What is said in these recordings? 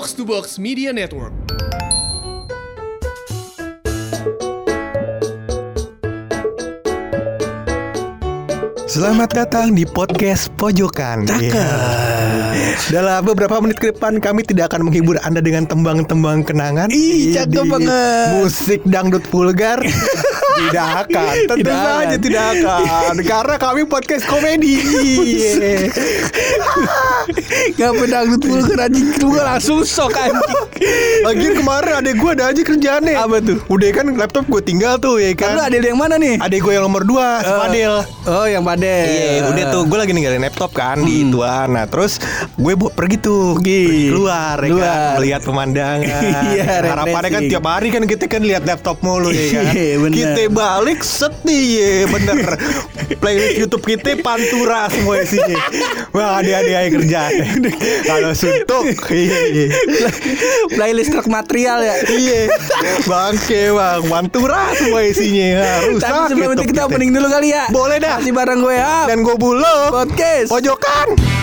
Box to Box Media Network. Selamat datang di podcast Pojokan. Iya. Dalam beberapa menit ke depan kami tidak akan menghibur Anda dengan tembang-tembang kenangan. Ih, cakep Di banget. Musik dangdut vulgar. tidak akan, tentu Tidak saja akan. tidak akan. Karena kami podcast komedi. Iya. Gak pedangdut vulgar anjing gak langsung sok anjing Lagian kemarin adek gue ada aja kerjaannya. Apa tuh? Udah kan laptop gue tinggal tuh ya Kan lu kan. ada yang mana nih? Adek gue yang nomor 2 Eh, Spadel. Oh yang padel Iya, udah tuh gue lagi ninggalin laptop kan di ituan. Nah, terus gue pergi tuh Pergi. keluar, ya Keluar. kan, melihat pemandangan. Iya, Harapannya kan tiap hari kan kita kan lihat laptop mulu ya kan. Iya, kita balik set nih, ya, bener. Playlist YouTube kita pantura semua isinya. Wah, ada-ada yang kerja. Kalau suntuk, iya. Playlist truk material ya Iya, bangke bang, pantura semua isinya. Harus Tapi sebelum itu kita opening dulu kali ya Boleh dah. Masih bareng gue ya Dan gue bulu Podcast Pojokan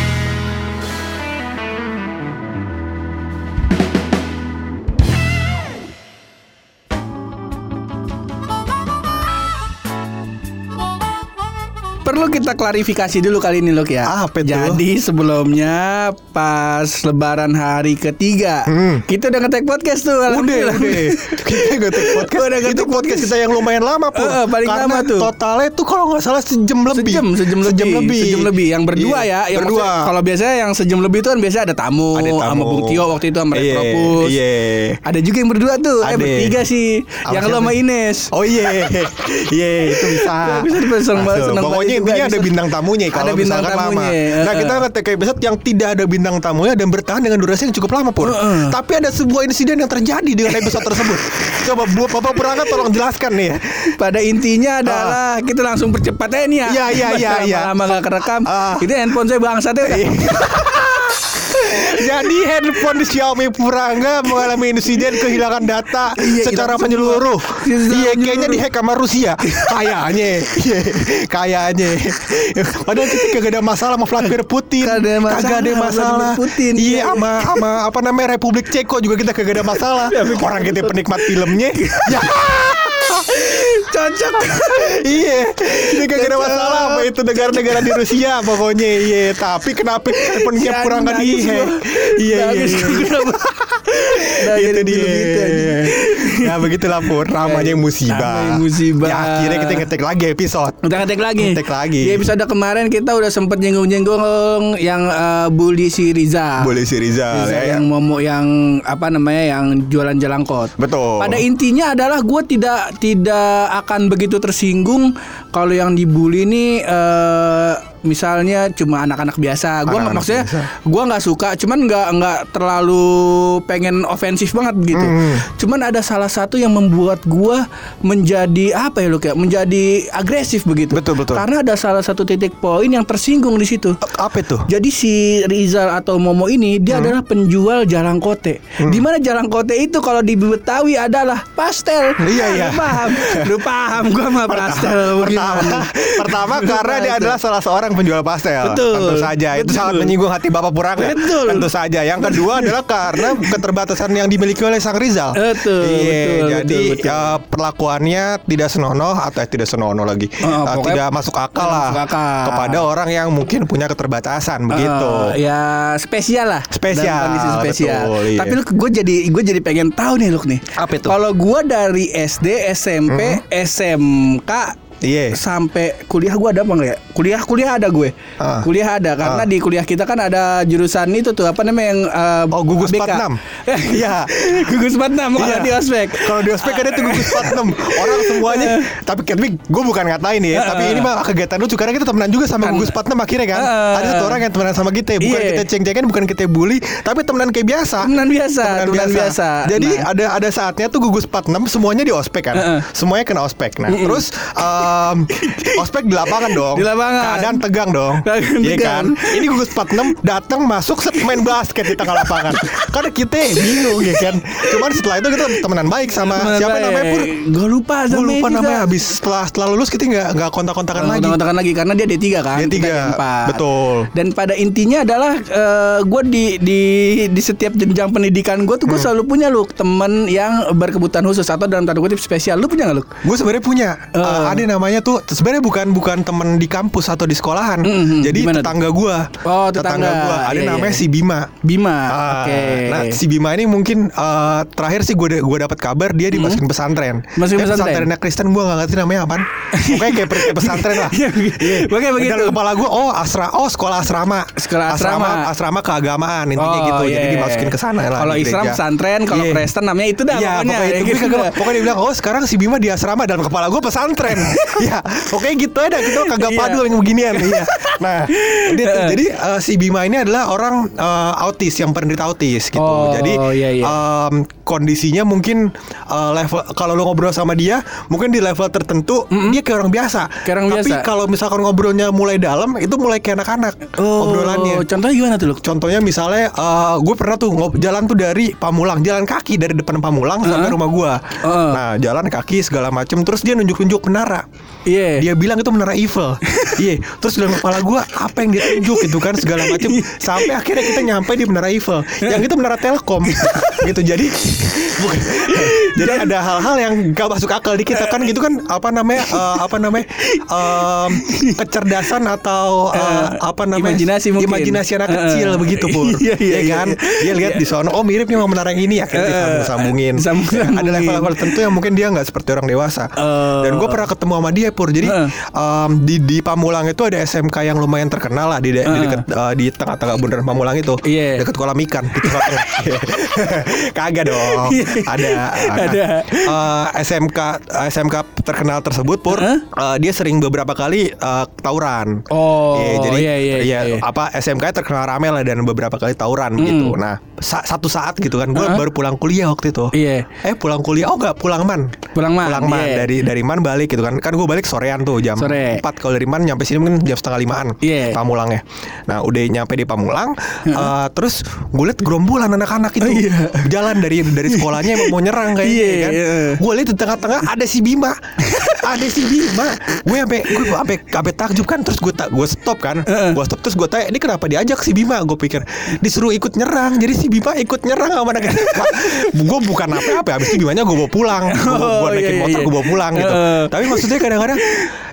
Perlu kita klarifikasi dulu kali ini Luk ya Apa tuh? Jadi sebelumnya Pas lebaran hari ketiga Hmm. Kita udah ngetek podcast tuh Udah, udah. Kita ngetik podcast. Udah ngetik itu podcast podcast. kita yang lumayan lama pun. Eh, eh, paling Karena lama tuh. Totalnya tuh kalau nggak salah sejam lebih. Sejam, sejam lebih, Sejam lebih. sejam lebih. Yang berdua Iya, ya, yang berdua. Kalau biasanya yang sejam lebih itu kan biasanya ada tamu, Ada tamu. sama Bung Tio waktu itu sama Iya, Retropus. Iya. Ada juga yang berdua tuh, eh Ada. bertiga sih. Yang lo siapa? sama Ines. Oh iya, iya itu bisa. Bisa dipasang banget, senang Pokoknya intinya ada bintang tamunya kalau Ada bintang misalkan lama. tamunya, Nah kita ngetek episode yang tidak ada bintang tamunya dan bertahan dengan durasi yang cukup lama pur. Eh, eh. Tapi ada sebuah insiden yang terjadi dengan episode tersebut. Coba Bu Bapak Perangkat tolong jelaskan nih ya. Pada intinya adalah kita langsung percepat aja nih ya. Iya, iya, iya, iya. Lama gak kerekam. Ah. Itu handphone saya bangsatnya. Jadi handphone Xiaomi Purangga mengalami insiden kehilangan data Iya, secara hilang semua. menyeluruh. Secara Iya, menyeluruh. kayaknya dihack sama Rusia. Kayaknya, Iya, kayaknya. Padahal kita kagak ada masalah sama Vladimir Putin. Kagak ada masalah Kagak ada masalah. Putin. Iya, Iya. sama sama apa namanya Republik Ceko juga kita kagak ada masalah. Orang kita penikmat filmnya. ya. Cocok. iya, kita kagak ada masalah sama itu negara-negara di Rusia pokoknya. Iya, tapi kenapa handphone Si Purangga nangis dihack? gua. Iya, iya, iya. Nah, itu dia. gitu ya begitulah pur namanya musibah. Namanya musibah. Ya, akhirnya kita ngetek lagi episode. Kita ngetek lagi. Ngetek lagi. Di episode kemarin kita udah sempet nyenggung-nyenggung yang eh, bully si Riza. Boleh si Rizal Riza ya. yang momo yang apa namanya yang jualan jalangkot. Betul. Pada intinya adalah gue tidak tidak akan begitu tersinggung. Kalau yang dibully ini eh, misalnya cuma anak-anak biasa. Gue nggak maksudnya gue nggak suka, cuman nggak nggak terlalu pengen ofensif banget gitu. Hmm. Cuman ada salah satu yang membuat gue menjadi apa ya lo kayak menjadi agresif begitu. Betul, betul. Karena ada salah satu titik poin yang tersinggung di situ. apa itu? Jadi si Rizal atau Momo ini dia adalah penjual jalang kote. Di mana jalang kote itu kalau di Betawi adalah pastel. Iya, iya. Lu paham? Lu paham gua mah pastel Pertama, pertama karena dia adalah salah seorang penjual pastel. Betul. Tentu saja itu Betul. sangat menyinggung hati Bapak Purangga. Betul. Tentu saja. Yang kedua adalah karena keterbatasan yang dimiliki oleh Sang Rizal. Betul, Iya, betul, jadi betul, betul. ya, perlakuannya tidak senonoh atau eh, tidak senonoh lagi. Eh, pokoknya tidak masuk akal lah masuk akal. kepada orang yang mungkin punya keterbatasan begitu. Eh, ya spesial lah. Spesial, kondisi spesial. betul, iya. Tapi lu gue jadi gue jadi pengen tahu nih lu nih. Apa itu? Kalau gue dari SD, SMP, SMK Iya. sampai kuliah gue ada apa enggak ya? Kuliah kuliah ada gue. Ah. Kuliah ada karena Ah. di kuliah kita kan ada jurusan itu tuh apa namanya yang eh, Oh, gugus ABK. 46. Iya. gugus 46 kalau Iya. di ospek. Kalau di ospek ada tuh gugus 46 Orang semuanya Tapi tapi gue bukan ngatain ya Tapi ini mah kegiatan lucu Karena kita temenan juga sama Kan- gugus 46 akhirnya kan. Ada satu orang yang temenan sama kita Bukan Iya. kita ceng-cengan Bukan kita bully Tapi temenan kayak biasa Temenan biasa, temenan biasa. Jadi Nah. ada ada saatnya tuh gugus 46 Semuanya di ospek kan. Semuanya kena ospek Nah terus eh, em, ospek di lapangan dong. Di lapangan. Keadaan tegang dong. Iya kan? Ini gugus 46 datang masuk set main basket di tengah lapangan. Karena kita bingung ya kan. Cuman setelah itu kita temenan baik sama Temenan siapa baik. namanya Pur? Gue lupa Gue lupa namanya habis setelah setelah lulus kita nggak nggak kontak-kontakan lagi. Kontak-kontakan lagi karena dia D3 kan. D3, kita D4. betul. Dan pada intinya adalah gue di di di setiap jenjang pendidikan gue Hmm. tuh gue selalu punya lu temen yang berkebutuhan khusus atau dalam tanda kutip spesial. Lu punya gak lu? Gue sebenarnya punya Eh. uh, ada namanya tuh sebenarnya bukan bukan temen di kampus atau di sekolahan. Mhm, Jadi gimana tetangga gue. Oh, tetangga. gua. Ada Iya, namanya iya. si Bima. Bima. Ah, Oke. Nah si Bima ini mungkin uh, terakhir sih gue gue dapat kabar dia dimasukin pesantren. Hmm. Masukin Eh, pesantren? pesantrennya Kristen gue nggak ngerti namanya apaan. Pokoknya kayak, kayak pesantren lah. Iya, Pokoknya begitu. Dan kepala gue oh asra oh sekolah asrama. Sekolah asrama. asrama keagamaan intinya Oh, gitu. iya, Jadi iya. dimasukin ke sana lah. Kalau Islam pesantren, kalau Iya. Kristen namanya itu dah Iya, pokoknya. pokoknya ya itu. pokoknya dia bilang, oh sekarang si Bima di asrama dalam kepala gue pesantren. ya, pokoknya gitu aja. Kita kagak Iya. padu yang beginian. iya. Nah, dia jadi eh, si Bima ini adalah orang eh, autis yang penderita autis gitu. Oh, jadi iya, iya. em, kondisinya mungkin eh, level kalau lu ngobrol sama dia, mungkin di level tertentu dia kayak orang biasa. Kayak orang Tapi biasa. kalau misalkan ngobrolnya mulai dalam, itu mulai kayak anak-anak obrolannya. Oh, contohnya gimana tuh lu? Contohnya misalnya eh, gue pernah tuh ngob- jalan tuh dari Pamulang, jalan kaki dari depan Pamulang sampai rumah gue. Heeh. Nah jalan kaki segala macem, terus dia nunjuk-nunjuk menara. Iya. Dia bilang itu menara Eiffel. Iya, terus dalam kepala gue apa yang dia tunjuk gitu kan segala macem. Sampai akhirnya kita nyampe di menara Eiffel. Yang itu menara Telkom. gitu. Jadi bukan. Jadi ada hal-hal yang gak masuk akal di kita kan gitu kan apa namanya eh, apa namanya em, kecerdasan atau eh, Eh, apa namanya imajinasi mungkin. imajinasi anak Eh, kecil eh. begitu pur Iya, iya, Ya kan iya. dia lihat Iya. di sono oh mirip nih sama menara yang ini akhirnya Eh, disambung-sambungin disambung-sambungin. ada level-level tertentu yang mungkin dia nggak seperti orang dewasa Eh. dan gue pernah ketemu sama dia pur jadi Eh. em, di di Pamulang itu ada SMK yang lumayan terkenal lah di di, di dekat eh, di tengah-tengah bundaran Pamulang itu Iya. dekat kolam ikan di tengah-tengah kagak dong Iya. ada Nah, Ada. eh, SMK SMK terkenal tersebut pur Eh? eh, dia sering beberapa kali eh, tawuran Oh, Iya, jadi iya, iya, iya, iya. apa SMK terkenal rame lah dan beberapa kali tawuran gitu. Nah, sa- satu saat gitu kan, gue Heeh. baru pulang kuliah waktu itu. Iya. Eh pulang kuliah, oh enggak pulang man. Pulang man, Pulang man iya. dari dari man balik gitu kan. Kan gue balik sorean tuh jam Sore. 4 kalau dari man nyampe sini mungkin jam setengah limaan. Iya. Pamulangnya. Nah, udah nyampe di Pamulang, eh, terus gue liat gerombolan anak-anak itu Oh, iya. jalan dari dari sekolahnya emang mau nyerang kayaknya Iya, kan. iya. Gue liat di tengah-tengah ada si Bima. ada si Bima. Gue sampai gue sampai sampai takjub kan terus gue tak gue stop kan. Heeh. Gue stop terus gue tanya ini kenapa diajak si Bima? Gue pikir disuruh ikut nyerang. Jadi si Bima ikut nyerang sama anak gue bukan apa-apa. Habis itu Bimanya gue bawa pulang. Gue Oh, naikin iya, motor iya. gue bawa pulang gitu. Heeh. Tapi maksudnya kadang-kadang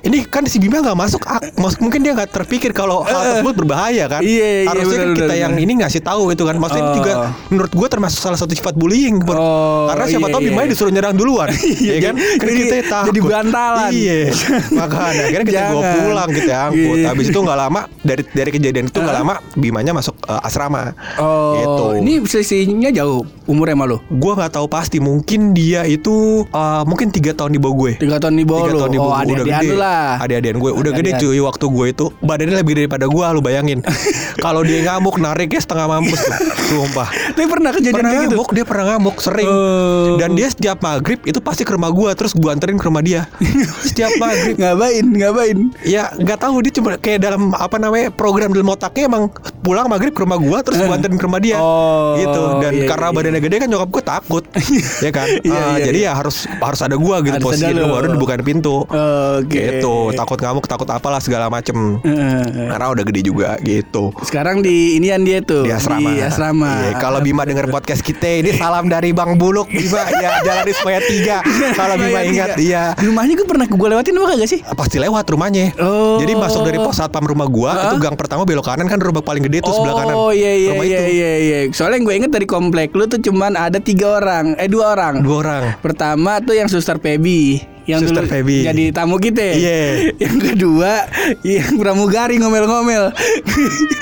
ini kan si Bima nggak masuk ak- maksud- mungkin dia nggak terpikir kalau hal tersebut berbahaya kan. Iya, iya, Harusnya kan benar, kita benar, yang benar. ini ngasih tahu itu kan. Maksudnya Oh. juga menurut gue termasuk salah satu sifat bullying. Pur. Oh, Karena siapa iya, tahu iya. Bimanya disuruh nyerang duluan. Iya kan? Kan Jadi- kita takut. jadi bantalan. Iya. Makanya akhirnya kita bawa pulang kita angkut. Iya. Habis itu nggak lama dari dari kejadian itu nggak lama Bimanya masuk eh, asrama. Oh, Gitu. ini selisihnya jauh umurnya sama lu? Gua nggak tahu pasti mungkin dia itu eh, mungkin tiga tahun di bawah gue. Tiga tahun di bawah Tiga tahun di Oh, bawah gue, ada udah gede. lah. Adik-adian gue udah gede cuy waktu gue itu badannya lebih gede daripada gue lu bayangin. Kalau dia ngamuk nariknya setengah mampus tuh. Sumpah. Tapi pernah kejadian Pernah kayak gitu? ngamuk, dia pernah ngamuk sering. Oh. Dan dia setiap maghrib itu pasti ke rumah gue terus gue anterin ke rumah dia. setiap maghrib. ngapain? Ngapain? Ya nggak tahu dia cuma kayak dalam apa namanya program dalam otaknya emang pulang maghrib ke rumah gua terus gua anterin ke rumah dia Oh, gitu dan iya, karena iya. badannya gede kan nyokap gua takut ya kan Iya, Eh, iya, jadi iya. ya harus harus ada gua gitu Harus posisi lu. baru dibukain pintu Oke. gitu takut ngamuk takut apalah segala macem Heeh. karena udah gede juga gitu Sekarang di inian dia tuh di asrama. Di asrama. Iya, kalau Bima denger podcast kita ini salam dari Bang Buluk Bima ya Jalan Ismaya 3. Kalau Bima ingat tiga. iya. Di rumahnya gue pernah gue lewatin apa kagak sih? Pasti lewat rumahnya. Oh. Jadi masuk dari pos satpam rumah gua Hah? itu gang pertama belok kanan kan rumah paling gede itu sebelah kanan. Oh iya iya rumah iya itu. iya iya. Soalnya yang gue inget dari komplek lu tuh cuman ada tiga orang, eh dua orang. Dua orang. Pertama tuh yang suster Pebi yang Suster dulu Feby. jadi tamu kita. Iya. Yang kedua yang pramugari ngomel-ngomel.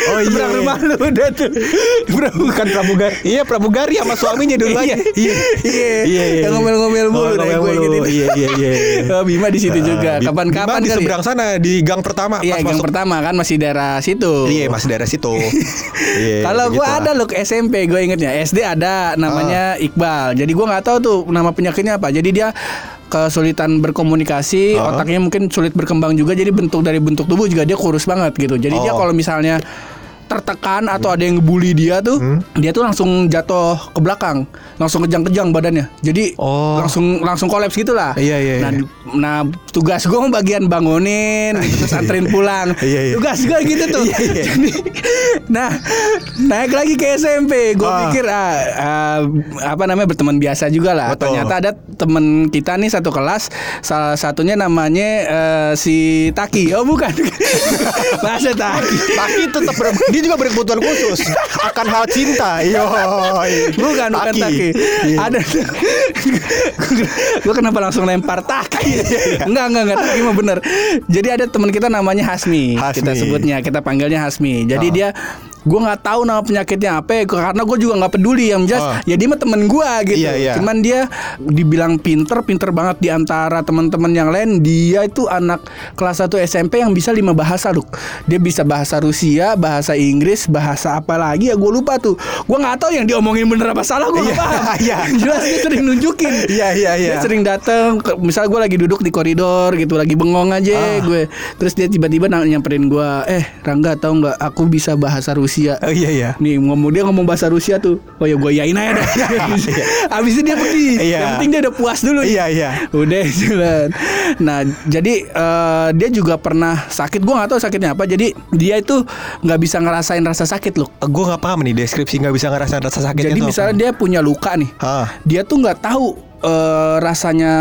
Oh, iya, Seberang iya. rumah lu udah tuh. Bukan pramugari. Iya, pramugari sama suaminya dulu aja. Iya. Iya. Yang ngomel-ngomel mulu deh, gue ingetin. Iya, iya, iya. Oh, Bima di situ juga. Bi- Kapan-kapan di kali. seberang sana di gang pertama Iya, masuk. pertama kan masih daerah situ. Iya, masih daerah situ. Iya. Kalau begitulah. ada loh ke SMP, gue ingetnya SD ada namanya Ah. Iqbal. Jadi gue nggak tahu tuh nama penyakitnya apa. Jadi dia kesulitan berkomunikasi, Oh. otaknya mungkin sulit berkembang juga. Jadi bentuk dari bentuk tubuh juga dia kurus banget gitu. Jadi dia Oh. kalau misalnya tertekan atau ada yang ngebully dia tuh, Hmm. dia tuh langsung jatuh ke belakang, langsung kejang-kejang badannya. Jadi Oh. langsung langsung kolaps gitu lah. Iya, iya, Nah, iya. di- nah tugas gue bagian bangunin, terus anterin pulang. Iya, iya. Tugas gue gitu tuh. Iya, iya. Jadi, nah naik lagi ke SMP, gue Ah. pikir ah, ah, apa namanya berteman biasa juga lah. Betul. Ternyata ada temen kita nih satu kelas, salah satunya namanya eh, si Taki. Oh bukan, masa Taki. Tapi tetap dia juga berkebutuhan khusus akan hal cinta. Yo. Bukan, bukan Taki. Iya. Ada. gue kenapa langsung lempar Taki? enggak, enggak, enggak. Taki mah bener. Jadi ada teman kita namanya Hasmi. Hasmi. Kita sebutnya, kita panggilnya Hasmi. Jadi Oh. dia gue nggak tahu nama penyakitnya apa ya, karena gue juga nggak peduli yang jelas Oh. ya dia mah temen gue gitu Iya, iya. cuman dia dibilang pinter pinter banget di antara teman-teman yang lain dia itu anak kelas 1 SMP yang bisa lima bahasa loh dia bisa bahasa Rusia bahasa Inggris bahasa apa lagi ya gue lupa tuh gue nggak tahu yang diomongin bener apa salah gue Iya, paham iya. jelas dia sering nunjukin Iya, iya, iya. dia sering datang ke- misal gue lagi duduk di koridor gitu lagi bengong aja Ah. gue terus dia tiba-tiba nyamperin gue eh Rangga tahu nggak aku bisa bahasa Rusia Oh iya iya. Nih ngomong dia ngomong bahasa Rusia tuh. Oh ya gue yain aja dah. Abis itu dia pergi. Iya. Yang penting dia udah puas dulu. Iya iya. Udah jalan Nah jadi eh, Dia juga pernah sakit. Gue gak tahu sakitnya apa. Jadi dia itu nggak bisa ngerasain rasa sakit loh. Gue nggak paham nih deskripsi nggak bisa ngerasain rasa sakitnya Jadi misalnya apa. dia punya luka nih. Ah. Dia tuh nggak tahu eh, rasanya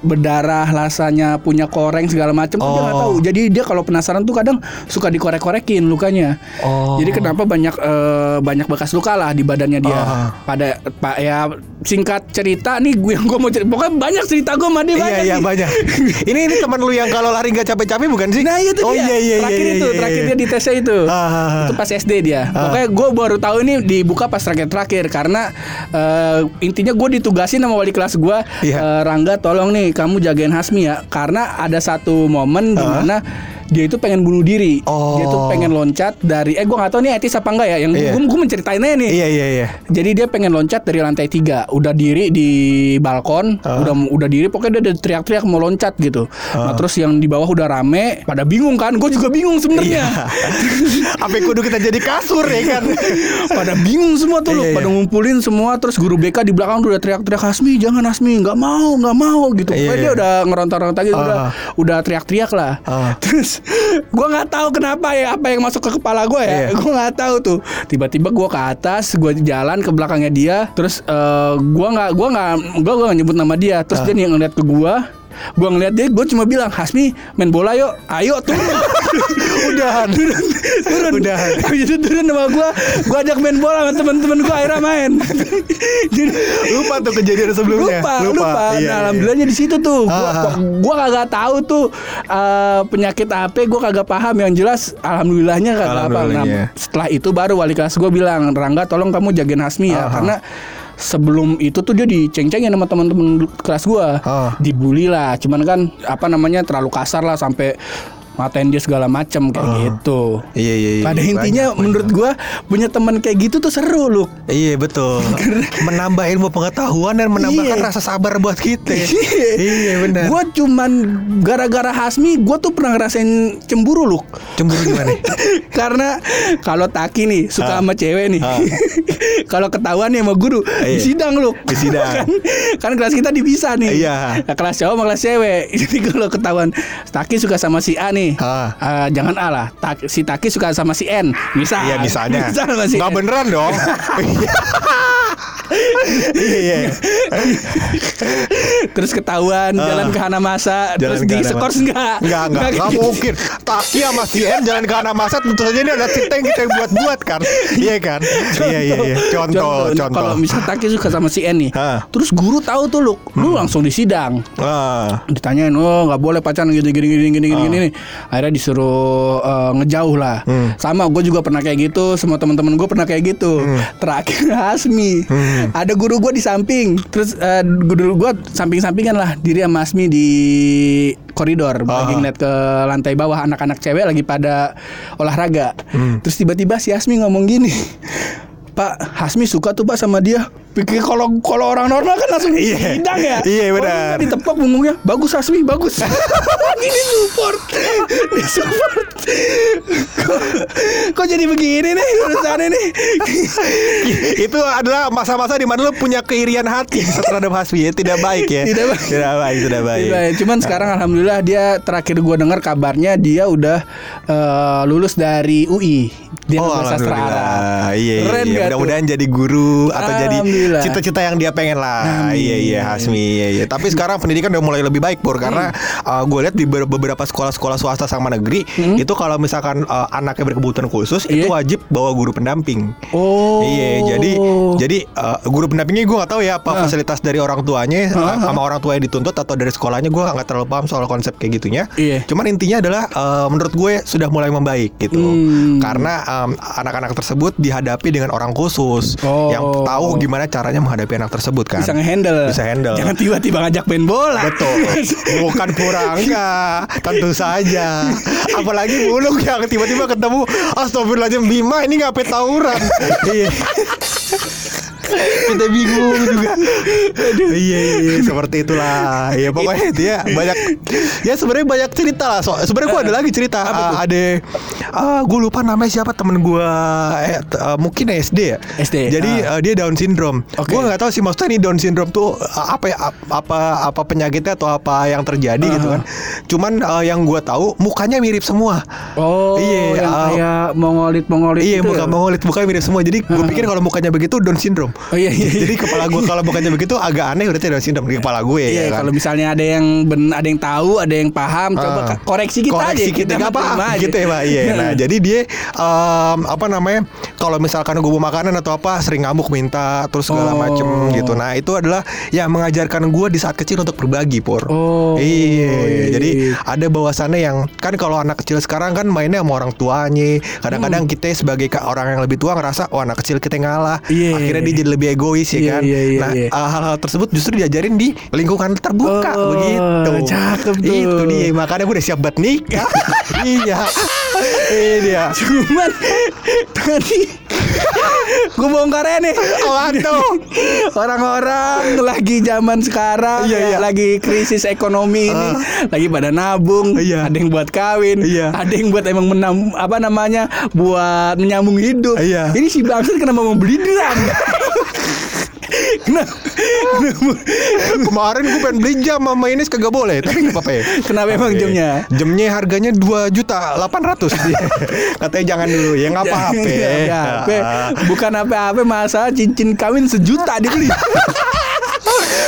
berdarah, rasanya punya koreng segala macam tuh dia nggak Oh. tahu. Jadi dia kalau penasaran tuh kadang suka dikorek-korekin lukanya. Oh. Jadi kenapa banyak eh, banyak bekas luka lah di badannya dia. Ah. Pada pak ya singkat cerita nih gue yang gue mau cerita. Pokoknya banyak cerita gue sama dia Iya banyak iya nih. banyak. ini ini teman lu yang kalau lari nggak capek-capek bukan sih? Nah itu oh, dia. iya iya terakhir iya, itu, iya, terakhir iya. dia di tesnya itu. Ah. Itu pas SD dia. Pokoknya gue baru tahu ini dibuka pas terakhir-terakhir karena eh, intinya gue ditugasin sama wali kelas gue, Iya. eh, Rangga tolong nih kamu jagain Hasmi ya, karena ada satu momen di Ah. mana dia itu pengen bunuh diri. Oh. Dia tuh pengen loncat dari eh gue nggak tahu nih etis apa enggak ya. Yang Iya. gue gue menceritainnya nih. Iya iya iya. Jadi dia pengen loncat dari lantai tiga, udah diri di balkon, Ah. udah udah diri, pokoknya dia udah teriak-teriak mau loncat gitu. Nah terus yang di bawah udah rame, pada bingung kan? Gue juga bingung sebenarnya. Apa kudu kita jadi kasur ya kan? pada bingung semua tuh, Iya, loh. iya. pada ngumpulin semua. Terus guru BK di belakang tuh udah teriak-teriak Hasmi, jangan Hasmi, nggak mau, nggak mau gitu. Iya, Pokoknya iya. dia udah ngerontor-rontor gitu, udah Ah. udah teriak-teriak lah. Ah. Terus gue nggak tahu kenapa ya apa yang masuk ke kepala gue ya. Iya. Gue nggak tahu tuh. Tiba-tiba gue ke atas, gue jalan ke belakangnya dia. Terus eh, gue nggak gue nggak gue gue nyebut nama dia. Terus Ah. dia nih ngeliat ke gue. Gue ngeliat dia, gue cuma bilang Hasmi main bola yuk, ayo turun. Udahan. turun, turun. Udahan. Itu turun sama gue, gue ajak main bola sama teman-teman gue akhirnya main. Jadi Lupa tuh kejadian sebelumnya. lupa, lupa. Iya, nah, iya. alhamdulillahnya di situ tuh. Gua, Ah, kagak tahu tuh eh, penyakit apa, gua kagak paham. Yang jelas alhamdulillahnya kagak apa. Nah, setelah itu baru wali kelas gua bilang, "Rangga, tolong kamu jagain Hasmi ya." Ah, ah. Karena sebelum itu tuh dia diceng-cengin sama teman-teman kelas gua. Ah. Dibully lah. Cuman kan apa namanya terlalu kasar lah sampai matain dia segala macam kayak gitu. Iya iya iya. Pada Banyak, intinya banyak. menurut gua punya teman kayak gitu tuh seru lu. Iya betul. Menambah ilmu pengetahuan dan menambahkan Iya. rasa sabar buat kita. iya benar. Gue cuman gara-gara Hasmi, gue tuh pernah ngerasain cemburu loh. Cemburu gimana? Karena kalau Taki nih suka Ah. sama cewek nih. Ah. kalau ketahuan nih sama guru Iya. di sidang loh. Di sidang. kan, kan kelas kita dipisah nih. Iya. Nah, kelas cowok sama kelas cewek. Jadi kalau ketahuan Taki suka sama si A nih. Ah. ah, jangan A lah. Tak- si Taki suka sama si N. Misal. Iya misalnya. Misal sama si Nggak N. beneran dong. Iya iya. Terus ketahuan Ah. jalan ke Hanamasa Jalan terus di skors enggak? Enggak, enggak, enggak mungkin. Taki sama si N jalan ke Hanamasa tentu saja ini ada cerita yang kita buat-buat kan. Iya kan? Iya iya iya. Contoh, contoh. Kalau misal Taki suka sama si N nih, Ah. terus guru tahu tuh lu, lu langsung disidang. Ah. Ditanyain, oh nggak boleh pacaran gini gini gini gini gini, Ah. gini. Akhirnya disuruh eh, ngejauh lah. Hmm. Sama gue juga pernah kayak gitu, semua teman-teman gue pernah kayak gitu. Hmm. Terakhir Hasmi, ada guru gue di samping, terus eh, guru gue samping-sampingan lah diri sama Hasmi di koridor, lagi Ah. ngeliat ke lantai bawah anak-anak cewek lagi pada olahraga. Hmm. Terus tiba-tiba si Hasmi ngomong gini. Pak Hasmi suka tuh pak sama dia Pikir kalau kalau orang normal kan langsung Iya. hidang ya. Iya, Kalau benar. ini ditepok punggungnya. Bagus Asmi, bagus. Ini support. Ini support. kok, kok jadi begini nih urusannya nih? itu adalah masa-masa di mana lu punya keirian hati terhadap Hasbi ya tidak baik ya Tidak baik. tidak baik tidak baik Iya, Cuman sekarang alhamdulillah dia terakhir gua dengar kabarnya dia udah eh, lulus dari UI. Dia oh sastra Arab. alhamdulillah iya iya, Keren iya. mudah-mudahan jadi guru atau jadi Alhamdulillah. cita-cita yang dia pengen lah Amin. iya iya Hasmi iya iya tapi sekarang pendidikan udah mulai lebih baik Pur karena Hmm. gue lihat di ber- beberapa sekolah-sekolah swasta sama negeri itu kalau misalkan uh, anaknya berkebutuhan khusus itu Iya. wajib bawa guru pendamping Oh. Iya, jadi jadi uh, guru pendampingnya gue gak tahu ya apa Ah. fasilitas dari orang tuanya uh, ah. sama orang tua yang dituntut atau dari sekolahnya gue nggak terlalu paham soal konsep kayak gitunya. Iya. Cuman intinya adalah uh, menurut gue sudah mulai membaik gitu, Hmm. karena um, anak-anak tersebut dihadapi dengan orang khusus Oh. yang tahu gimana caranya menghadapi anak tersebut kan. bisa ngehandle. Bisa handle. Jangan tiba-tiba ngajak main bola. Betul, bukan kurang enggak, tentu saja. Apalagi muluk yang tiba-tiba ketemu Astagfirullahaladzim Bima ini ngapain tawuran. Kita bingung juga. Iya, iya, iya, seperti itulah. Iya, pokoknya itu ya banyak. Ya sebenarnya banyak cerita lah. So, sebenarnya gue ada lagi cerita. Ah, ada, ah, gue lupa namanya siapa temen gue. Eh, ah, mungkin SD ya. SD, Jadi ah. eh, dia Down syndrome. Oke. Gue nggak tahu sih maksudnya ini Down syndrome tuh apa ya ap- apa apa penyakitnya atau apa yang terjadi gitu Ah. kan. Cuman eh, yang gue tahu mukanya mirip semua. Oh, Iya, yang ah. kayak mongolit mongolit Iya, itu muka ya? mongolit mukanya mirip semua. Jadi gue pikir kalau mukanya begitu Down syndrome. Oh iya iya. Jadi kepala gue kalau mukanya begitu agak aneh berarti Down syndrome di kepala gue Iya, ya kan. kalau misalnya ada yang ben, ada yang tahu, ada yang paham, coba Ah. koreksi kita koreksi aja. kita, mah nggak apa aja. gitu ya pak iya nah jadi dia em, apa namanya kalau misalkan gue bawa makanan atau apa sering ngamuk minta terus segala Oh. macem gitu nah itu adalah yang mengajarkan gue di saat kecil untuk berbagi pur Oh, iya iya. jadi ada bawasannya yang kan kalau anak kecil sekarang kan mainnya sama orang tuanya kadang-kadang Hmm. kita sebagai orang yang lebih tua ngerasa oh anak kecil kita ngalah Iya. akhirnya dia jadi lebih egois ya Iya, kan iya, iya, nah iya. uh, hal-hal tersebut justru diajarin di lingkungan terbuka Oh, begitu cakep tuh. itu dia makanya gue udah siap buat nikah iya ini dia Cuman tadi gue bongkar ya nih. Tuh? Orang-orang lagi zaman sekarang Iya, ya, iya. lagi krisis ekonomi ini, lagi pada nabung, Iya. ada yang buat kawin, Iya. ada yang buat emang menam apa namanya buat menyambung hidup. Iya. Ini si bangsat kenapa mau beli drum? Kenapa? kemarin gue pengen beli jam sama ini kagak boleh tapi nggak apa-apa ya Kenapa emang Oke. jamnya? jamnya harganya 2 juta 800 katanya jangan dulu ya nggak apa-apa. Ah. Bukan apa-apa masalah cincin kawin sejuta dibeli.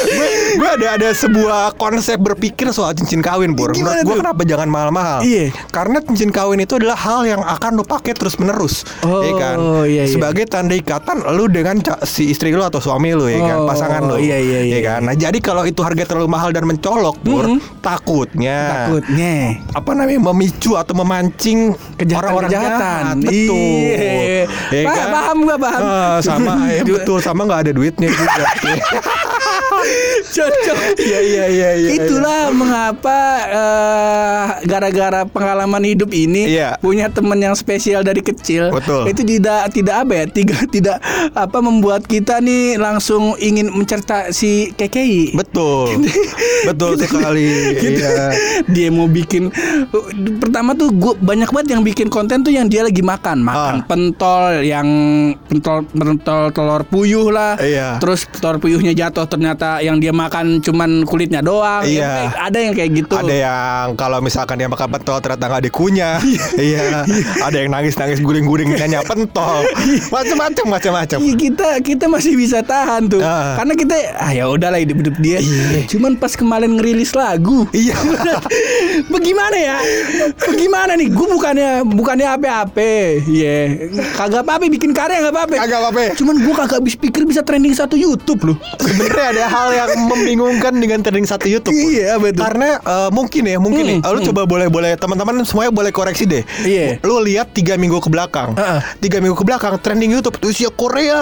gue gue ada ada sebuah konsep berpikir soal cincin kawin pur menurut gue kenapa jangan mahal-mahal Iya. karena cincin kawin itu adalah hal yang akan lo pakai terus menerus Oh, ya kan iya, iya. sebagai tanda ikatan lu dengan si istri lu atau suami lu ya kan Oh, pasangan lu iya, iya, iya. ya kan nah jadi kalau itu harga terlalu mahal dan mencolok pur Mhm. takutnya Takutnya. apa namanya memicu atau memancing Kejahatan-kejahatan. jahat. betul Iya. Ya Pak, kan? paham gua, paham. Ah, sama ya betul sama nggak ada duitnya juga Cocok. Iya iya iya iya. Itulah mengapa eh, gara-gara pengalaman hidup ini Iya. punya teman yang spesial dari kecil. Betul. Itu tidak tidak apa ya? Tiga tidak apa membuat kita nih langsung ingin mencerita si KKI. Betul. Betul sekali. Gitu. Iya. Dia mau bikin pertama tuh gua banyak banget yang bikin konten tuh yang dia lagi makan, makan Ah. pentol yang pentol pentol telur puyuh lah. Iya. Terus telur puyuhnya jatuh ternyata yang dia makan cuman kulitnya doang. Iya. Ya, ada yang kayak gitu. Ada yang kalau misalkan dia makan pentol ternyata nggak dikunyah. iya. Ada yang nangis-nangis guling-guling nanya pentol. Macam-macam macam-macam. Iya, kita kita masih bisa tahan tuh Ah. karena kita ah ya udahlah hidup hidup dia cuman pas kemarin ngerilis lagu Iya. Bagaimana ya? Bagaimana nih? Gue bukannya bukannya apa-apa, ya kagak apa-apa bikin karya nggak apa-apa. Kagak apa-apa. Cuman gue kagak habis pikir bisa trending satu YouTube loh. Sebenarnya ada hal yang membingungkan dengan trending satu YouTube. Iya, betul. Karena eh, mungkin ya, mungkin nih. Hmm, Lu coba boleh boleh teman-teman semuanya boleh koreksi deh. Iya. Lu lihat tiga minggu ke belakang. Heeh. Tiga minggu ke belakang trending YouTube itu usia Korea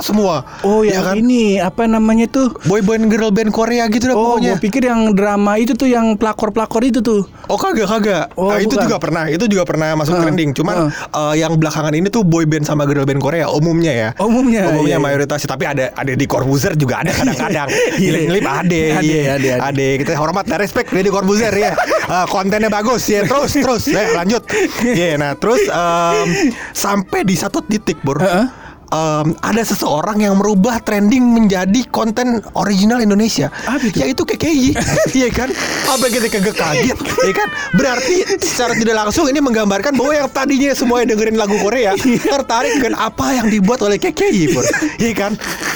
semua. Oh ya ya kan? ini apa namanya tuh? Boy band girl band Korea gitu dah Oh, pokoknya. gue pikir yang drama itu tuh yang pelakor-pelakor itu tuh. Oh kagak kagak. Oh, Nah, itu bukan. juga pernah. Itu juga pernah masuk Heeh. trending. Cuman eh, yang belakangan ini tuh boy band sama girl band Korea umumnya ya. Umumnya, Umumnya iya, iya. mayoritas tapi ada ada di Corbuzier juga ada kadang-kadang. Iya. Ngelip ada. Ada, iya. ada, ada. Ada. Kita hormat dan respect di Corbuzier ya. Eh, kontennya bagus ya. Terus terus ya lanjut. Iya, nah terus em, sampai di satu titik, Bur. Heeh. em, ada seseorang yang merubah trending menjadi konten original Indonesia Apa itu? yaitu KKI Iya kan Apa kita kagak kaget Iya kan Berarti secara tidak langsung ini menggambarkan bahwa yang tadinya semuanya dengerin lagu Korea Tertarik dengan apa yang dibuat oleh KKI Iya kan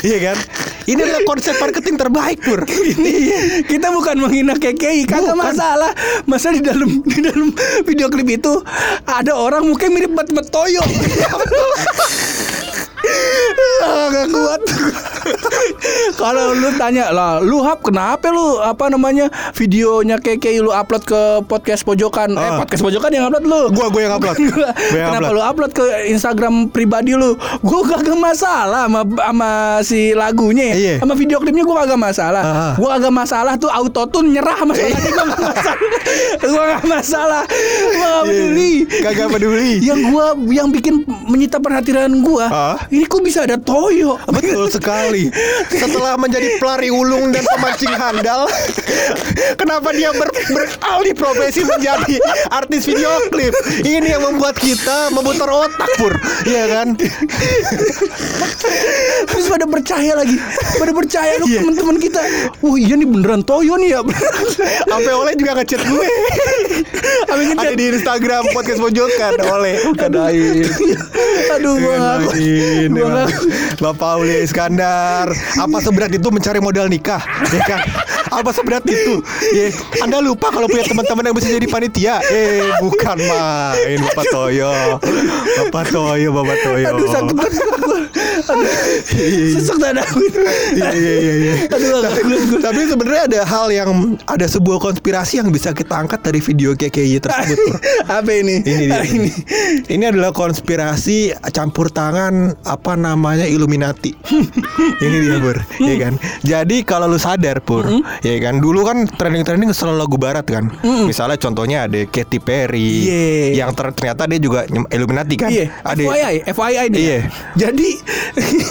Iya kan Ini adalah konsep marketing terbaik Pur Iya Kita bukan menghina KKI, kagak masalah. Masa di dalam di dalam video klip itu ada orang mukanya mirip Bat Bat Toyo. Ah, gak kuat. Kalau lu tanya lah, lu hap kenapa lu apa namanya videonya KKI lu upload ke podcast pojokan? Eh Ah. podcast pojokan yang upload lu. Gua gue yang upload Gua yang Kenapa upload. lu upload ke Instagram pribadi lu? Gue kagak masalah sama, sama si lagunya, Iya. sama video klipnya gue kagak masalah. Ah. Gue kagak masalah tuh autotune nyerah sama suaranya gue gak masalah. gue gak masalah. Gue gak peduli. Iya. Kagak peduli. Yang gua yang bikin menyita perhatian gua, Ah. ini kok bisa ada Toyo? Betul sekali. Setelah menjadi pelari ulung dan pemancing handal, kenapa dia ber, beralih profesi menjadi artis video klip? Ini yang membuat kita memutar otak pur, iya kan? Terus pada percaya lagi, pada percaya lu Iya. teman-teman kita. Wah iya nih beneran Toyo nih ya. Sampai oleh juga ngechat gue. Ada di Instagram podcast pojokan oleh bukan Aduh gua ngaku. Aduin, Gua emang. ngaku. Bapak Uli Iskandar Apa seberat itu mencari modal nikah ya kan? Apa seberat itu ya, Anda lupa kalau punya teman-teman yang bisa jadi panitia Eh bukan main Bapak Toyo Bapak Toyo Bapak Toyo Aduh sakit. Sesek dada gua. Iya iya iya iya. Tapi sebenarnya ada hal yang ada sebuah konspirasi yang bisa kita angkat dari video KKI tersebut. Apa ini? Ini dia. Ini. Ini adalah konspirasi campur tangan apa namanya Illuminati. ini dia Pur, ya kan. Jadi kalau lu sadar Pur, ya kan dulu kan trending-trending selalu lagu barat kan. Misalnya contohnya ada Katy Perry Iya. yang ter- ternyata dia juga Illuminati kan. Iya, Ada FYI, FYI nih. Iya. Jadi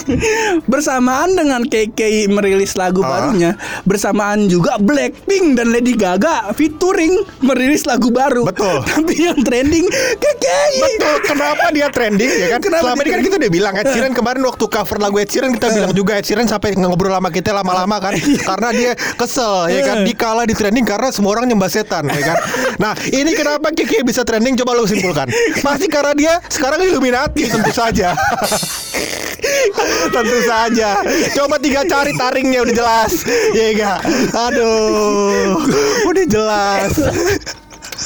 bersamaan dengan KK merilis lagu Ah. barunya, bersamaan juga Blackpink dan Lady Gaga featuring merilis lagu baru. Betul. Tapi yang trending KKI. Betul, kenapa dia trending ya kan? Kenapa Selama dia ini kan kita udah bilang Ed Sheeran kemarin waktu cover lagu Ed Sheeran kita bilang juga Ed Sheeran sampai ngobrol sama kita lama-lama kan karena dia kesel ya kan dikala di trending karena semua orang nyembah setan ya kan. Nah, ini kenapa Kiki bisa trending coba lu simpulkan. Pasti karena dia sekarang Illuminati tentu saja. tentu saja. Coba tiga cari taringnya udah jelas. Ya enggak? Aduh. Udah jelas.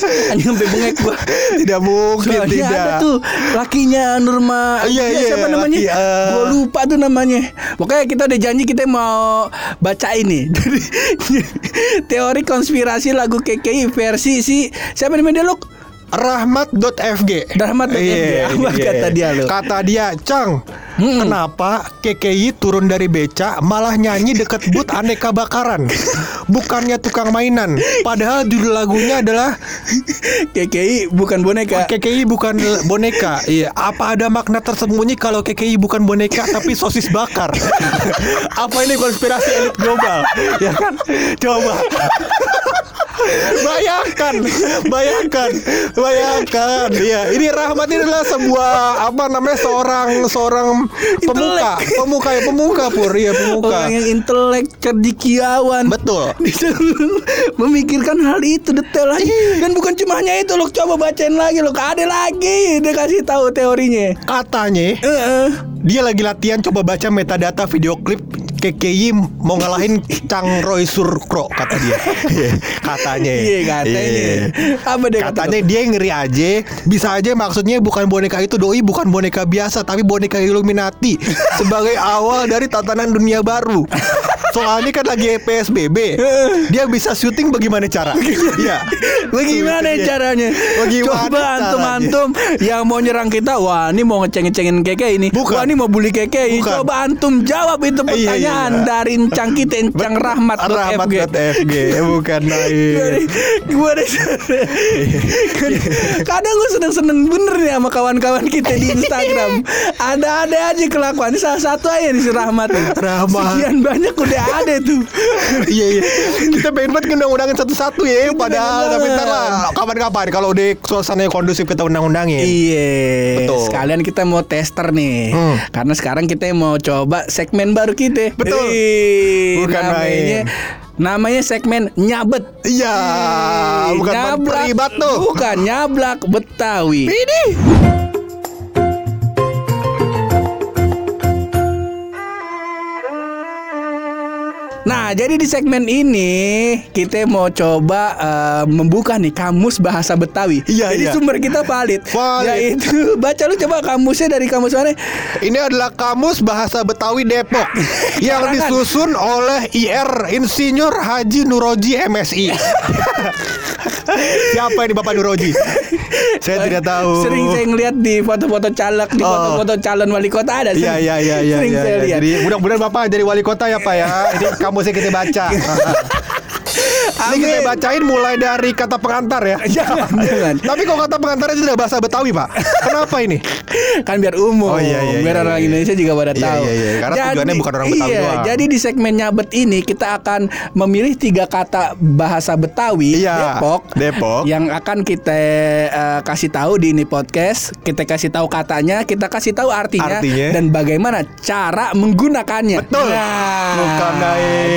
Anjing sampai bengek gua. Tidak mungkin Soalnya tidak. ada tuh lakinya Nurma Iya, iya, siapa laki, namanya eh. Gua lupa tuh namanya Pokoknya kita udah janji kita mau baca ini Dari Teori konspirasi lagu KKI versi si Siapa namanya dia? Rahmat.fg Rahmat.fg. Iya, Apa iya. kata dia, lu? Kata dia Cang Hmm. Kenapa KKI turun dari beca Malah nyanyi deket but aneka bakaran? Bukannya tukang mainan. Padahal judul lagunya adalah KKI bukan boneka. KKI bukan boneka. Iya Apa ada makna tersembunyi Kalau KKI bukan boneka Tapi sosis bakar? Apa ini konspirasi elit global? Ya kan? Coba. Bayangkan, bayangkan, bayangkan. Iya, ini Rahmat ini adalah sebuah apa namanya seorang seorang pemuka, pemuka ya pemuka pur, iya pemuka. Orang yang intelek cerdikiawan Betul. Disuruh memikirkan hal itu detail lagi. Dan bukan cuma hanya itu lo coba bacain lagi lo ada lagi. Dia kasih tahu teorinya. Katanya Heeh. Dia lagi latihan coba baca metadata video klip KKI mau ngalahin Chang Roy Surkro kata dia. Iya, katanya. Iya, katanya. Iya. Apa dia kata Katanya dia ngeri aja, bisa aja maksudnya bukan boneka itu doi bukan boneka biasa tapi boneka Illuminati sebagai awal dari tatanan dunia baru. Soalnya kan lagi PSBB. Dia bisa syuting bagaimana cara? Iya. Bagaimana caranya? Bagaimana Coba antum-antum yang mau nyerang kita, wah ini mau ngeceng-ngecengin keke ini, Bukan. wah ini mau bully keke ini. Bukan. Coba antum jawab itu Iya, iya, pertanyaan iya. dari encang kita, encang rahmat. Rahmat.fg bukan lain. Gue kadang gue seneng-seneng bener nih sama kawan-kawan kita di Instagram. Ada-ada aja kelakuan. Ini salah satu aja nih si Rahmat. Rahmat. Sekian banyak udah ada tuh. Iya iya. Kita pengen banget undang-undangin satu-satu ya. Padahal tapi ntar lah kapan-kapan kalau di suasana yang kondusif kita undang-undangin. Iya. Betul. Sekalian kita mau tester nih. Hmm. Karena sekarang kita mau coba segmen baru kita. Betul. Ih, Bukan namanya, main. Namanya segmen nyabet. Iya, bukan peribat tuh. Bukan nyablak Betawi. Ini. Jadi di segmen ini kita mau coba eh, membuka nih kamus bahasa Betawi. Iya, jadi iya. sumber kita valid. Valid. Yaitu baca lu coba kamusnya dari kamus mana? Ini adalah kamus bahasa Betawi Depok yang disusun oleh IR Insinyur Haji Nuroji MSI. Siapa ini Bapak Nuroji? Saya tidak tahu. Sering saya ngeliat di foto-foto caleg, di Oh. foto-foto calon wali kota ada. Iya iya iya iya. Sering iya, saya iya. lihat. Jadi mudah-mudahan Bapak jadi wali kota ya Pak ya. Ini kamusnya kita baca. Ini kita Amin. bacain mulai dari kata pengantar ya. Jangan, jangan. Tapi kalau kata pengantar itu tidak bahasa Betawi Pak. Kenapa ini? kan biar umum, Oh, iya, iya, biar iya, orang iya. Indonesia juga pada Iya, tahu. iya, iya. Karena tujuannya bukan orang Betawi iya, doang. Jadi di segmen nyabet ini kita akan memilih tiga kata bahasa Betawi Iya, Depok, Depok. yang akan kita eh, kasih tahu di ini podcast. Kita kasih tahu katanya, kita kasih tahu artinya, Artinya. dan bagaimana cara menggunakannya. Betul. Nah, Bukan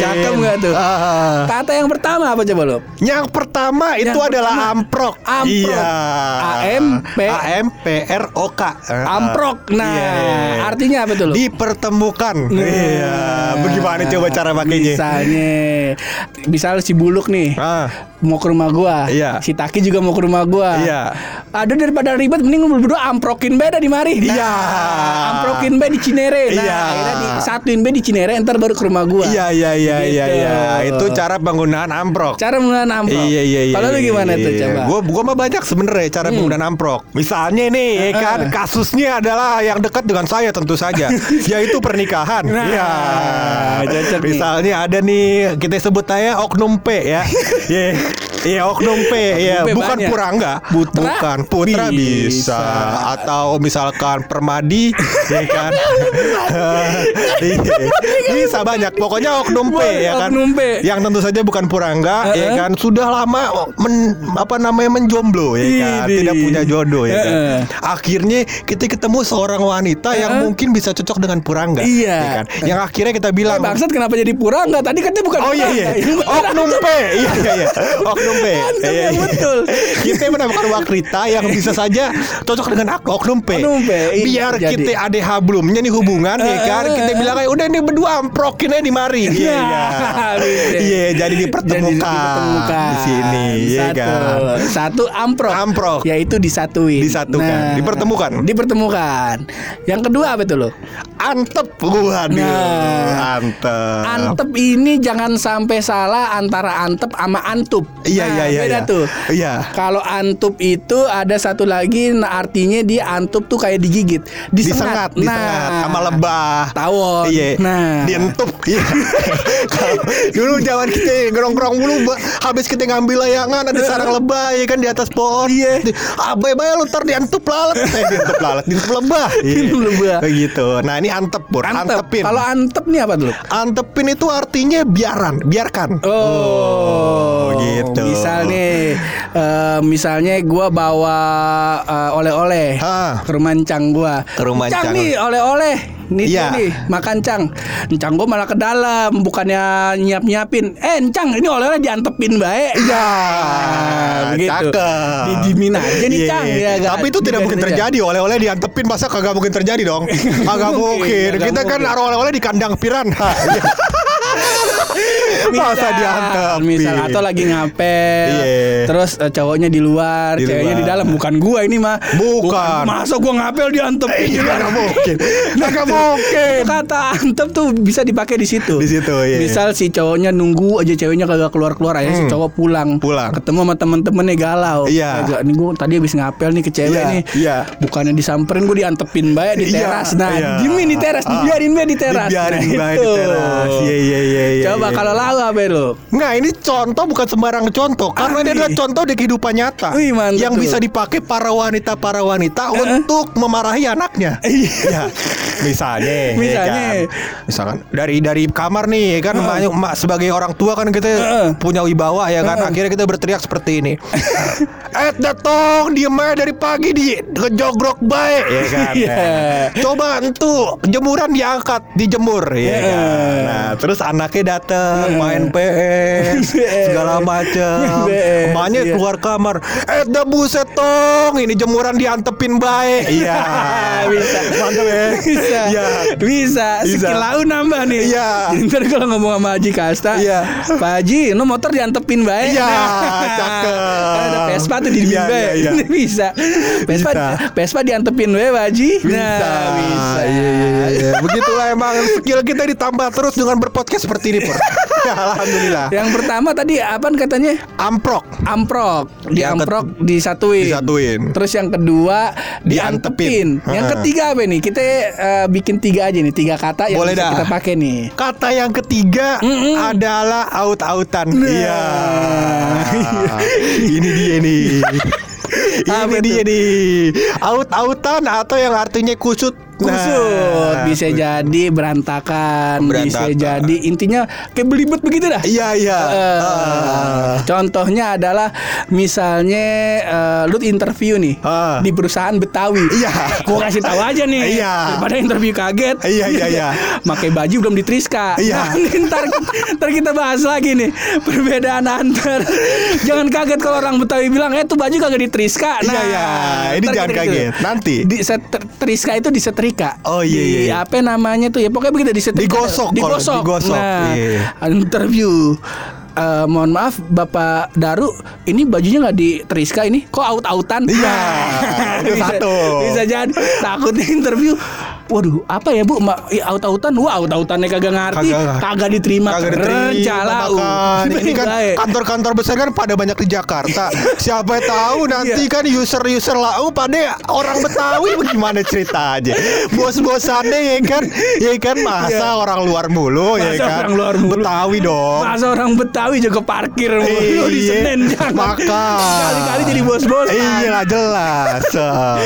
cakep nggak tuh? Ah. Kata yang pertama apa coba lo? Yang pertama itu Yang adalah pertama, amprok. amprok. Iya. AM, P. AM P R O K. Amprok. Nah, Iya, iya, iya. artinya apa tuh lo? Dipertemukan. Nah. Iya. Bagaimana coba cara pakainya? Misalnya, misal si Buluk nih Ah. mau ke rumah gua, Iya. si Taki juga mau ke rumah gua. Iya. Ada daripada ribet, mending lu berdua amprokin beda di mari. Nah, Iya. amprokin be di Cinere. Nah, Iya. akhirnya disatuin be di Cinere, ntar baru ke rumah gua. Iya iya iya iya Gitu. iya. Itu cara penggunaan amprok. Cara menggunakan amprok. Iya iya iya. Kalau lu iya, gimana iya, tuh iya. coba? Gua gua mah banyak sebenarnya cara penggunaan amprok. Misalnya nih ya kan Heeh. kasusnya adalah yang dekat dengan saya tentu saja yaitu pernikahan. Nah, Iya. cocok nih. Misalnya ada nih kita sebut aja oknum P ya. Iya. Iya oknum P ya, bukan banyak. Purangga, Putra? bukan Putra bisa. Bisa. atau misalkan Permadi ya kan. Iya. bisa banyak. Pokoknya oknum P ya kan. Oknum P. Yang tentu saja bukan Purangga ya Heeh. kan sudah lama men, apa namanya menjomblo ya kan Idih. tidak punya jodoh ya kan Heeh. akhirnya kita ketemu seorang wanita yang Heeh. mungkin bisa cocok dengan Purangga Iya. ya kan yang akhirnya kita Eh, bilang bangsat kenapa jadi pura enggak? Tadi katanya bukan Oh iya iya Purangga. Yang bener Oknum P Iya iya iya Oknum P Mantap, Iya, yang iya. betul. Kita menemukan wanita yang bisa saja Cocok dengan ak- Oknum P iya, Biar jadi. kita ada hablumnya nih hubungan ya kan Eh, Kita eh, bilang kayak Udah nih berdua amprokin aja di mari Iya iya. Iya jadi Jadi dipertemukan dipertemukan. Di sini Satu. kan Satu amprok. Amprok. Yaitu disatuin. Nah, Disatukan. Dipertemukan. Dipertemukan. Yang kedua apa tuh lo? Antep Waduh Nah. Antep Antep ini jangan sampai salah antara antep sama antup. Iya Nah, iya iya Beda iya. tuh. Iya Kalau antup itu ada satu lagi nah artinya dia antup tuh kayak digigit, disengat, disengat. disengat sama lebah. Tawon. Iya. Nah. dientup. Iya. Dulu zaman kita ngerong-ngerong dulu habis kita ngambil layangan ada sarang lebah ya kan di atas pohon. Iya. Abai bay lu ntar dientup lalat. Eh dientup lalat, dientup lebah. Iya. Dientup lebah. Begitu. Nah, ini antep, Pur. Antep. Antepin. Kalau antep nih apa dulu? Antepin itu artinya biaran, biarkan. Oh, gitu. Misal nih, eh, misalnya gua bawa eh, oleh-oleh ke rumah encang gua. Ke rumah Encang encang. nih oleh-oleh. Nih tuh Iya. nih, makan cang. Encang gua malah ke dalam, bukannya nyiap-nyiapin. Eh, encang, ini oleh-oleh diantepin baik. Iya, Ah, begitu. cakep. Didimin aja nih, Iya. Cang. Ya, nggak- Tapi itu tidak mungkin terjadi. Oleh-oleh diantepin masa kagak mungkin terjadi dong. Kagak mungkin, Kita kan naruh oleh-oleh di kandang piranha. Masa diantepin. misal atau lagi ngapel Iya. terus eh, cowoknya di luar Di ceweknya di dalam bukan gua ini mah Bukan. masa gua ngapel diantepin Iya, nggak mungkin. Nggak mungkin. kata antep tuh bisa dipakai di situ Di situ, iya. misal si cowoknya nunggu aja ceweknya kagak keluar keluar aja si cowok pulang Pulang. ketemu sama temen-temennya galau Iya. Kagak, nih gua tadi habis ngapel nih ke cewek Iya, nih iya. bukannya disamperin gua diantepin baik di Iya, teras nah iya. diemin di teras dibiarin baik di teras Dibiarin Nah, baik di itu. teras. Iya, iya, iya, iya, coba iya. kalau lalu apa lu Nggak, ini contoh bukan sembarang contoh Karena ini adalah contoh di kehidupan nyata. Wih, mantap Yang tuh. bisa dipakai para wanita-para wanita Untuk memarahi anaknya. Iya Misalnya ya Misalnya. kan? Misalkan dari dari kamar nih ya kan emaknya- emak sebagai orang tua kan kita Heeh. punya wibawa ya kan. Akhirnya kita berteriak seperti ini. Eh datong diem aja dari pagi di kejogrok baik ya kan. Iya. Coba entu jemuran diangkat dijemur ya kan. Nah terus anaknya datang main PS segala macam Emaknya iya. keluar kamar Eh dah buset tong ini jemuran diantepin baik. Iya. Bisa Mantap ya bisa Iya bisa Bisa. skill lau nambah nih Iya. Ntar kalau ngomong sama Haji Kasta Iya. Pak Haji lu motor diantepin baik Iya, Nah, cakep. ada Vespa tuh di Iya, iya, iya. Ini bisa Vespa Bisa. Vespa diantepin baik Pak Haji bisa. Nah bisa Iya, iya, iya. Begitulah emang skill kita ditambah terus dengan berpodcast seperti ini. Ya, Alhamdulillah. Yang pertama tadi apaan katanya Amprok. Amprok Di Yang amprok disatuin Disatuin. Terus yang kedua Diantepin. Diantepin Yang ketiga apa nih Kita bikin tiga aja nih Tiga kata yang Boleh bisa dah. kita pakai nih Kata yang ketiga Mm-mm. adalah out-outan. Nah. Iya. Ini dia nih. Apa Ini dia nih. Out-outan atau yang artinya kusut. Kusut Nah, bisa jadi berantakan, bisa Berantakan. jadi intinya kayak belibet begitu dah Iya, iya. Eh, Ah. contohnya adalah misalnya eh, lu interview nih Ah. di perusahaan Betawi. Iya. Gua kasih tahu aja nih. Iya. Daripada interview kaget. Iya, iya, iya. Pakai baju belum ditriska. Iya. Nah, ntar, ntar kita bahas lagi nih perbedaan antar. Jangan kaget kalau orang Betawi bilang, "Eh, tuh baju kagak ditriska." Iya, iya. Ini ntar jangan kita gitu. kaget. Nanti. di set- triska itu disetrika. Oh, iya, Di- iya, iya. Apa namanya tuh ya? Pokoknya begitu disetrika. Digosok Digosok. digosok. Nah, Iya. interview. Eh, mohon maaf Bapak Daru ini bajunya nggak di Triska ini kok out-outan Iya, bisa, satu. bisa jadi takutnya interview waduh apa ya Bu Ma, ya, out-outan wah out-outannya kagak ngerti Kagak. kagak diterima Kagak diterima calau. makan. Ini kan kantor-kantor besar kan pada banyak di Jakarta. Siapa tahu nanti Iya. kan user-user lau pada orang Betawi bagaimana cerita aja. Bos-bosannya ya kan, ya kan masa orang luar mulu ya Iya. Masa kan. orang luar mulu. Betawi dong. Masa orang Betawi juga parkir mulu di Iya, Senen jangan. makan. Kali-kali jadi bos-bos. Iya jelas.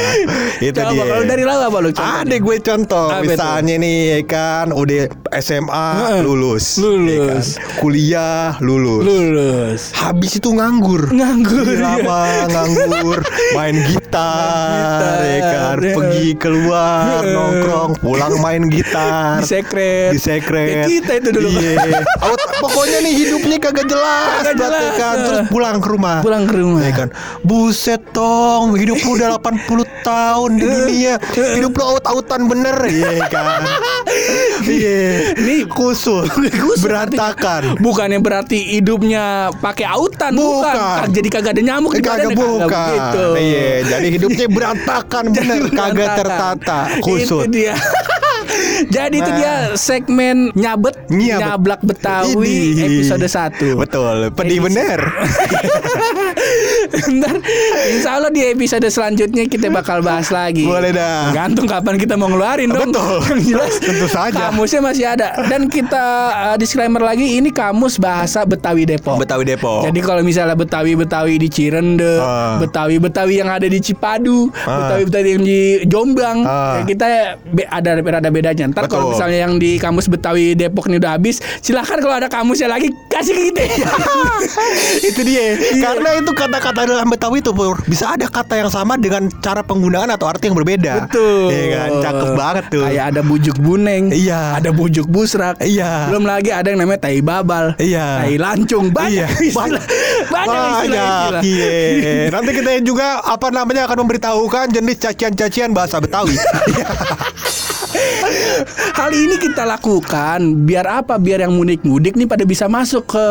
Itu Coba dia. kalau dari lo apa lu? Ada gue contoh Apa itu? Misalnya nih ya kan Udah SMA Heeh. lulus Lulus. ya kan? Kuliah lulus Lulus. Habis itu nganggur Nganggur, iya. lama nganggur Main gitar, gitar, ya kan iya. Pergi keluar Nongkrong Pulang main gitar Di sekret. Di sekret Kayak kita itu dulu. Iya Pokoknya nih hidupnya kagak jelas Kagak banget, ya jelas. kan Terus pulang ke rumah Pulang ke rumah. Ya kan Buset tong Hidup lu udah 80 tahun di dunia Hidup lu out-outan bener Iya kan? Iya. Ini kusut Berantakan. Bukannya berarti hidupnya pakai autan, bukan. Bukan. Jadi kagak ada nyamuk di Kagak bukan. begitu. Iya Jadi hidupnya berantakan bener. Kagak tertata. Kusut Itu dia. Jadi itu Nah. dia segmen nyabet Nyabet. nyablak Betawi Ini. episode 1. Betul Pedih Edisi. bener Ntar insya Allah di episode selanjutnya kita bakal bahas lagi. Boleh dah. Gantung kapan kita mau ngeluarin dong. Betul. Yang jelas Tentu saja. Kamusnya masih ada. Dan kita uh, disclaimer lagi ini kamus bahasa Betawi Depok. Betawi Depok Jadi kalau misalnya Betawi-Betawi di Cirende, Ah. Betawi-Betawi yang ada di Cipadu, Ah. Betawi-Betawi yang di Jombang, ya kita ada ada bedanya. Ntar kalau misalnya yang di kamus Betawi Depok ini udah habis, silahkan kalau ada kamusnya lagi kasih ke kita. itu dia Iya. karena itu kata-kata dalam Betawi itu Pur, bisa ada kata yang sama dengan cara penggunaan atau arti yang berbeda Betul. iya kan cakep banget tuh Kayak ada bujuk buneng, Iya. ada bujuk busrak, Iya. Belum lagi ada yang namanya tai babal, Iya. tai lancung, banyak Iya. istilah, banyak istilah-istilah. iya. Nanti kita juga apa namanya akan memberitahukan jenis cacian-cacian bahasa Betawi. Hal ini kita lakukan biar apa? Biar yang mudik-mudik nih pada bisa masuk ke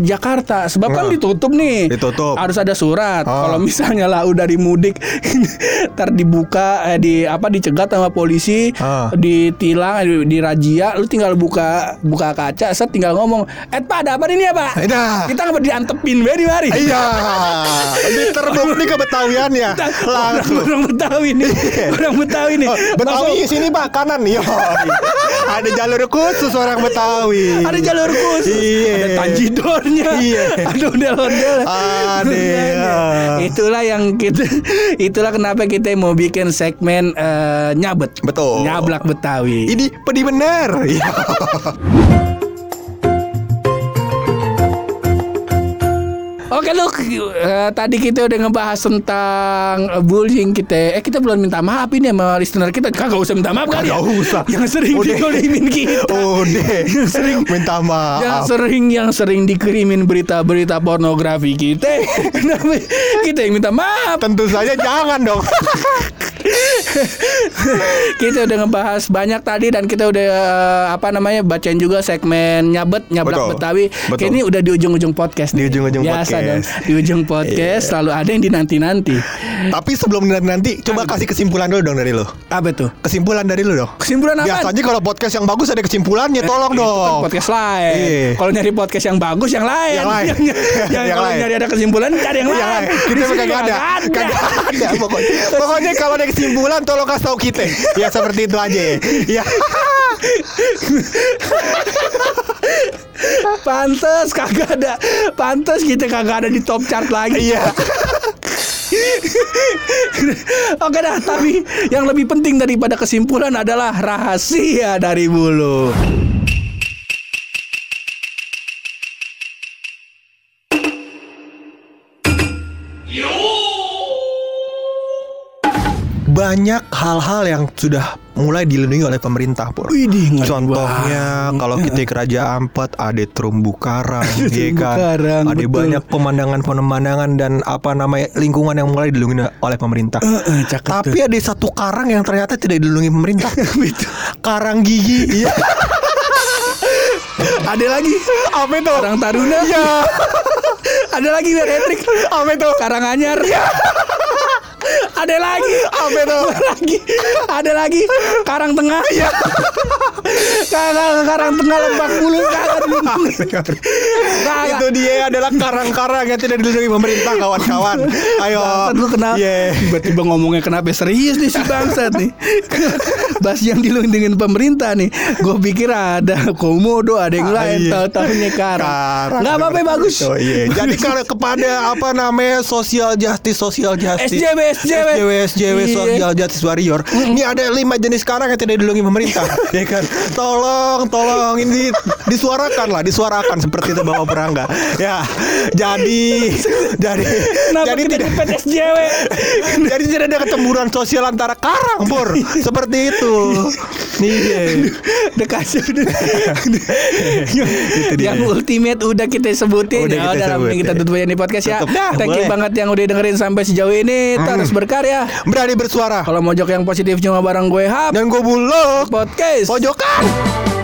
Jakarta. Sebab kan Nah. ditutup nih. Ditutup. Harus ada surat. Ah. Kalau misalnya lah udah di mudik ntar dibuka eh, di apa dicegat sama polisi, Ah. ditilang, di, di razia, lu tinggal buka buka kaca, set tinggal ngomong, "Eh, Pak, ada apa ini ya, Pak?" Dah. Kita nggak diantepin be di mari. Iya, diterbukti kebetawiannya langsung. Orang, Betawi nih. orang Betawi nih. Oh, Betawi sini pak kanan nih. Ada jalur khusus orang Betawi. ada jalur khusus, Iya. ada tanjidornya, Iya. ada ondel-ondel. Ada. Itulah yang kita, itulah kenapa kita mau bikin segmen eh, nyabet, Betul. nyablak Betawi. Ini pedih bener. Eh, tadi kita udah ngebahas tentang eh, bullying kita. Eh kita belum minta maaf ini sama listener kita. Kagak usah minta maaf kali ya. Kagak usah. Yang sering Udah. dikirimin kita. Udah. Yang sering minta yang maaf. sering yang sering dikirimin berita-berita pornografi kita. Kenapa kita yang minta maaf? Tentu saja jangan dong. kita udah ngebahas banyak tadi dan kita udah eh, apa namanya bacain juga segmen nyabet nyablak Betul. Betawi. Betul. Kayak ini udah di ujung-ujung podcast. Di ujung-ujung podcast. Dong. Di ujung podcast selalu ada yang dinanti-nanti. Tapi sebelum nanti, nanti coba kasih kesimpulan dulu dong dari lo. Apa tuh? Kesimpulan dari lo dong. Kesimpulan apa? Biasanya kalau podcast yang bagus ada kesimpulannya, tolong Itu kan dong. podcast lain. Iya. Kalau nyari podcast yang bagus yang lain. Yang lain. yang, yang lain. nyari ada kesimpulan cari yang, Yang lain. lain. Kita Di mah sini kagak ada. Kagak ada pokoknya. Pokoknya kalau ada kesimpulan tolong kasih tahu kita. Ya seperti itu aja ya. Pantes kagak ada. Pantes kita kagak ada di top chart lagi. Iya. Oke dah, tapi yang lebih penting daripada kesimpulan adalah rahasia dari bulu. Banyak hal-hal yang sudah mulai dilindungi oleh pemerintah, Pur. Widih, Contohnya kalau kita ke Raja Ampat ada terumbu karang, ya kan? karang, ada betul. banyak pemandangan-pemandangan dan apa namanya lingkungan yang mulai dilindungi oleh pemerintah. Heeh, cakep Tapi tuh. ada satu karang yang ternyata tidak dilindungi pemerintah. karang gigi. Iya. ada lagi Apa itu? Karang Taruna. Iya. ada lagi Hendrik. Apa itu? Karanganyar. Ada lagi. Apa itu? Ada lagi. Ada lagi. Karang Tengah. Iya. Karang Karang Tengah kagak dilindungi. Kagak. itu dia adalah karang-karang yang tidak dilindungi pemerintah kawan-kawan. Ayo. Bangsat lu kenapa? Yeah. Tiba-tiba ngomongnya kenapa serius nih si bangsat nih. Bahas yang dilindungin pemerintah nih. Gue pikir ada komodo, ada yang Ah, lain. iya. Tahu-tahunya karang. Karang. Nggak apa-apa bagus. Oh, iya. Jadi kalau kepada apa namanya social justice, social justice, SJW, SJW. SJW, SJW, Iya. social justice warrior. Ini ada lima jenis karang yang tidak dilindungi pemerintah, ya kan? Tolong, tolong ini disuarakan lah, disuarakan seperti itu Bapak Perangga. Ya, jadi, jadi, Kenapa jadi tidak. SJW? Jadi tidak ada kecemburuan sosial antara karang, Pur. Seperti itu. Iya. Udah kasih udah. yang, ultimate udah kita sebutin Udah ya kita udah sebutin. kita tutup aja nih podcast ya. Thank you banget yang udah dengerin sampai sejauh ini. Terus berkarya. Berani bersuara. Kalau mojok yang positif cuma bareng gue Hap Dan gue buluk. podcast. Pojokan.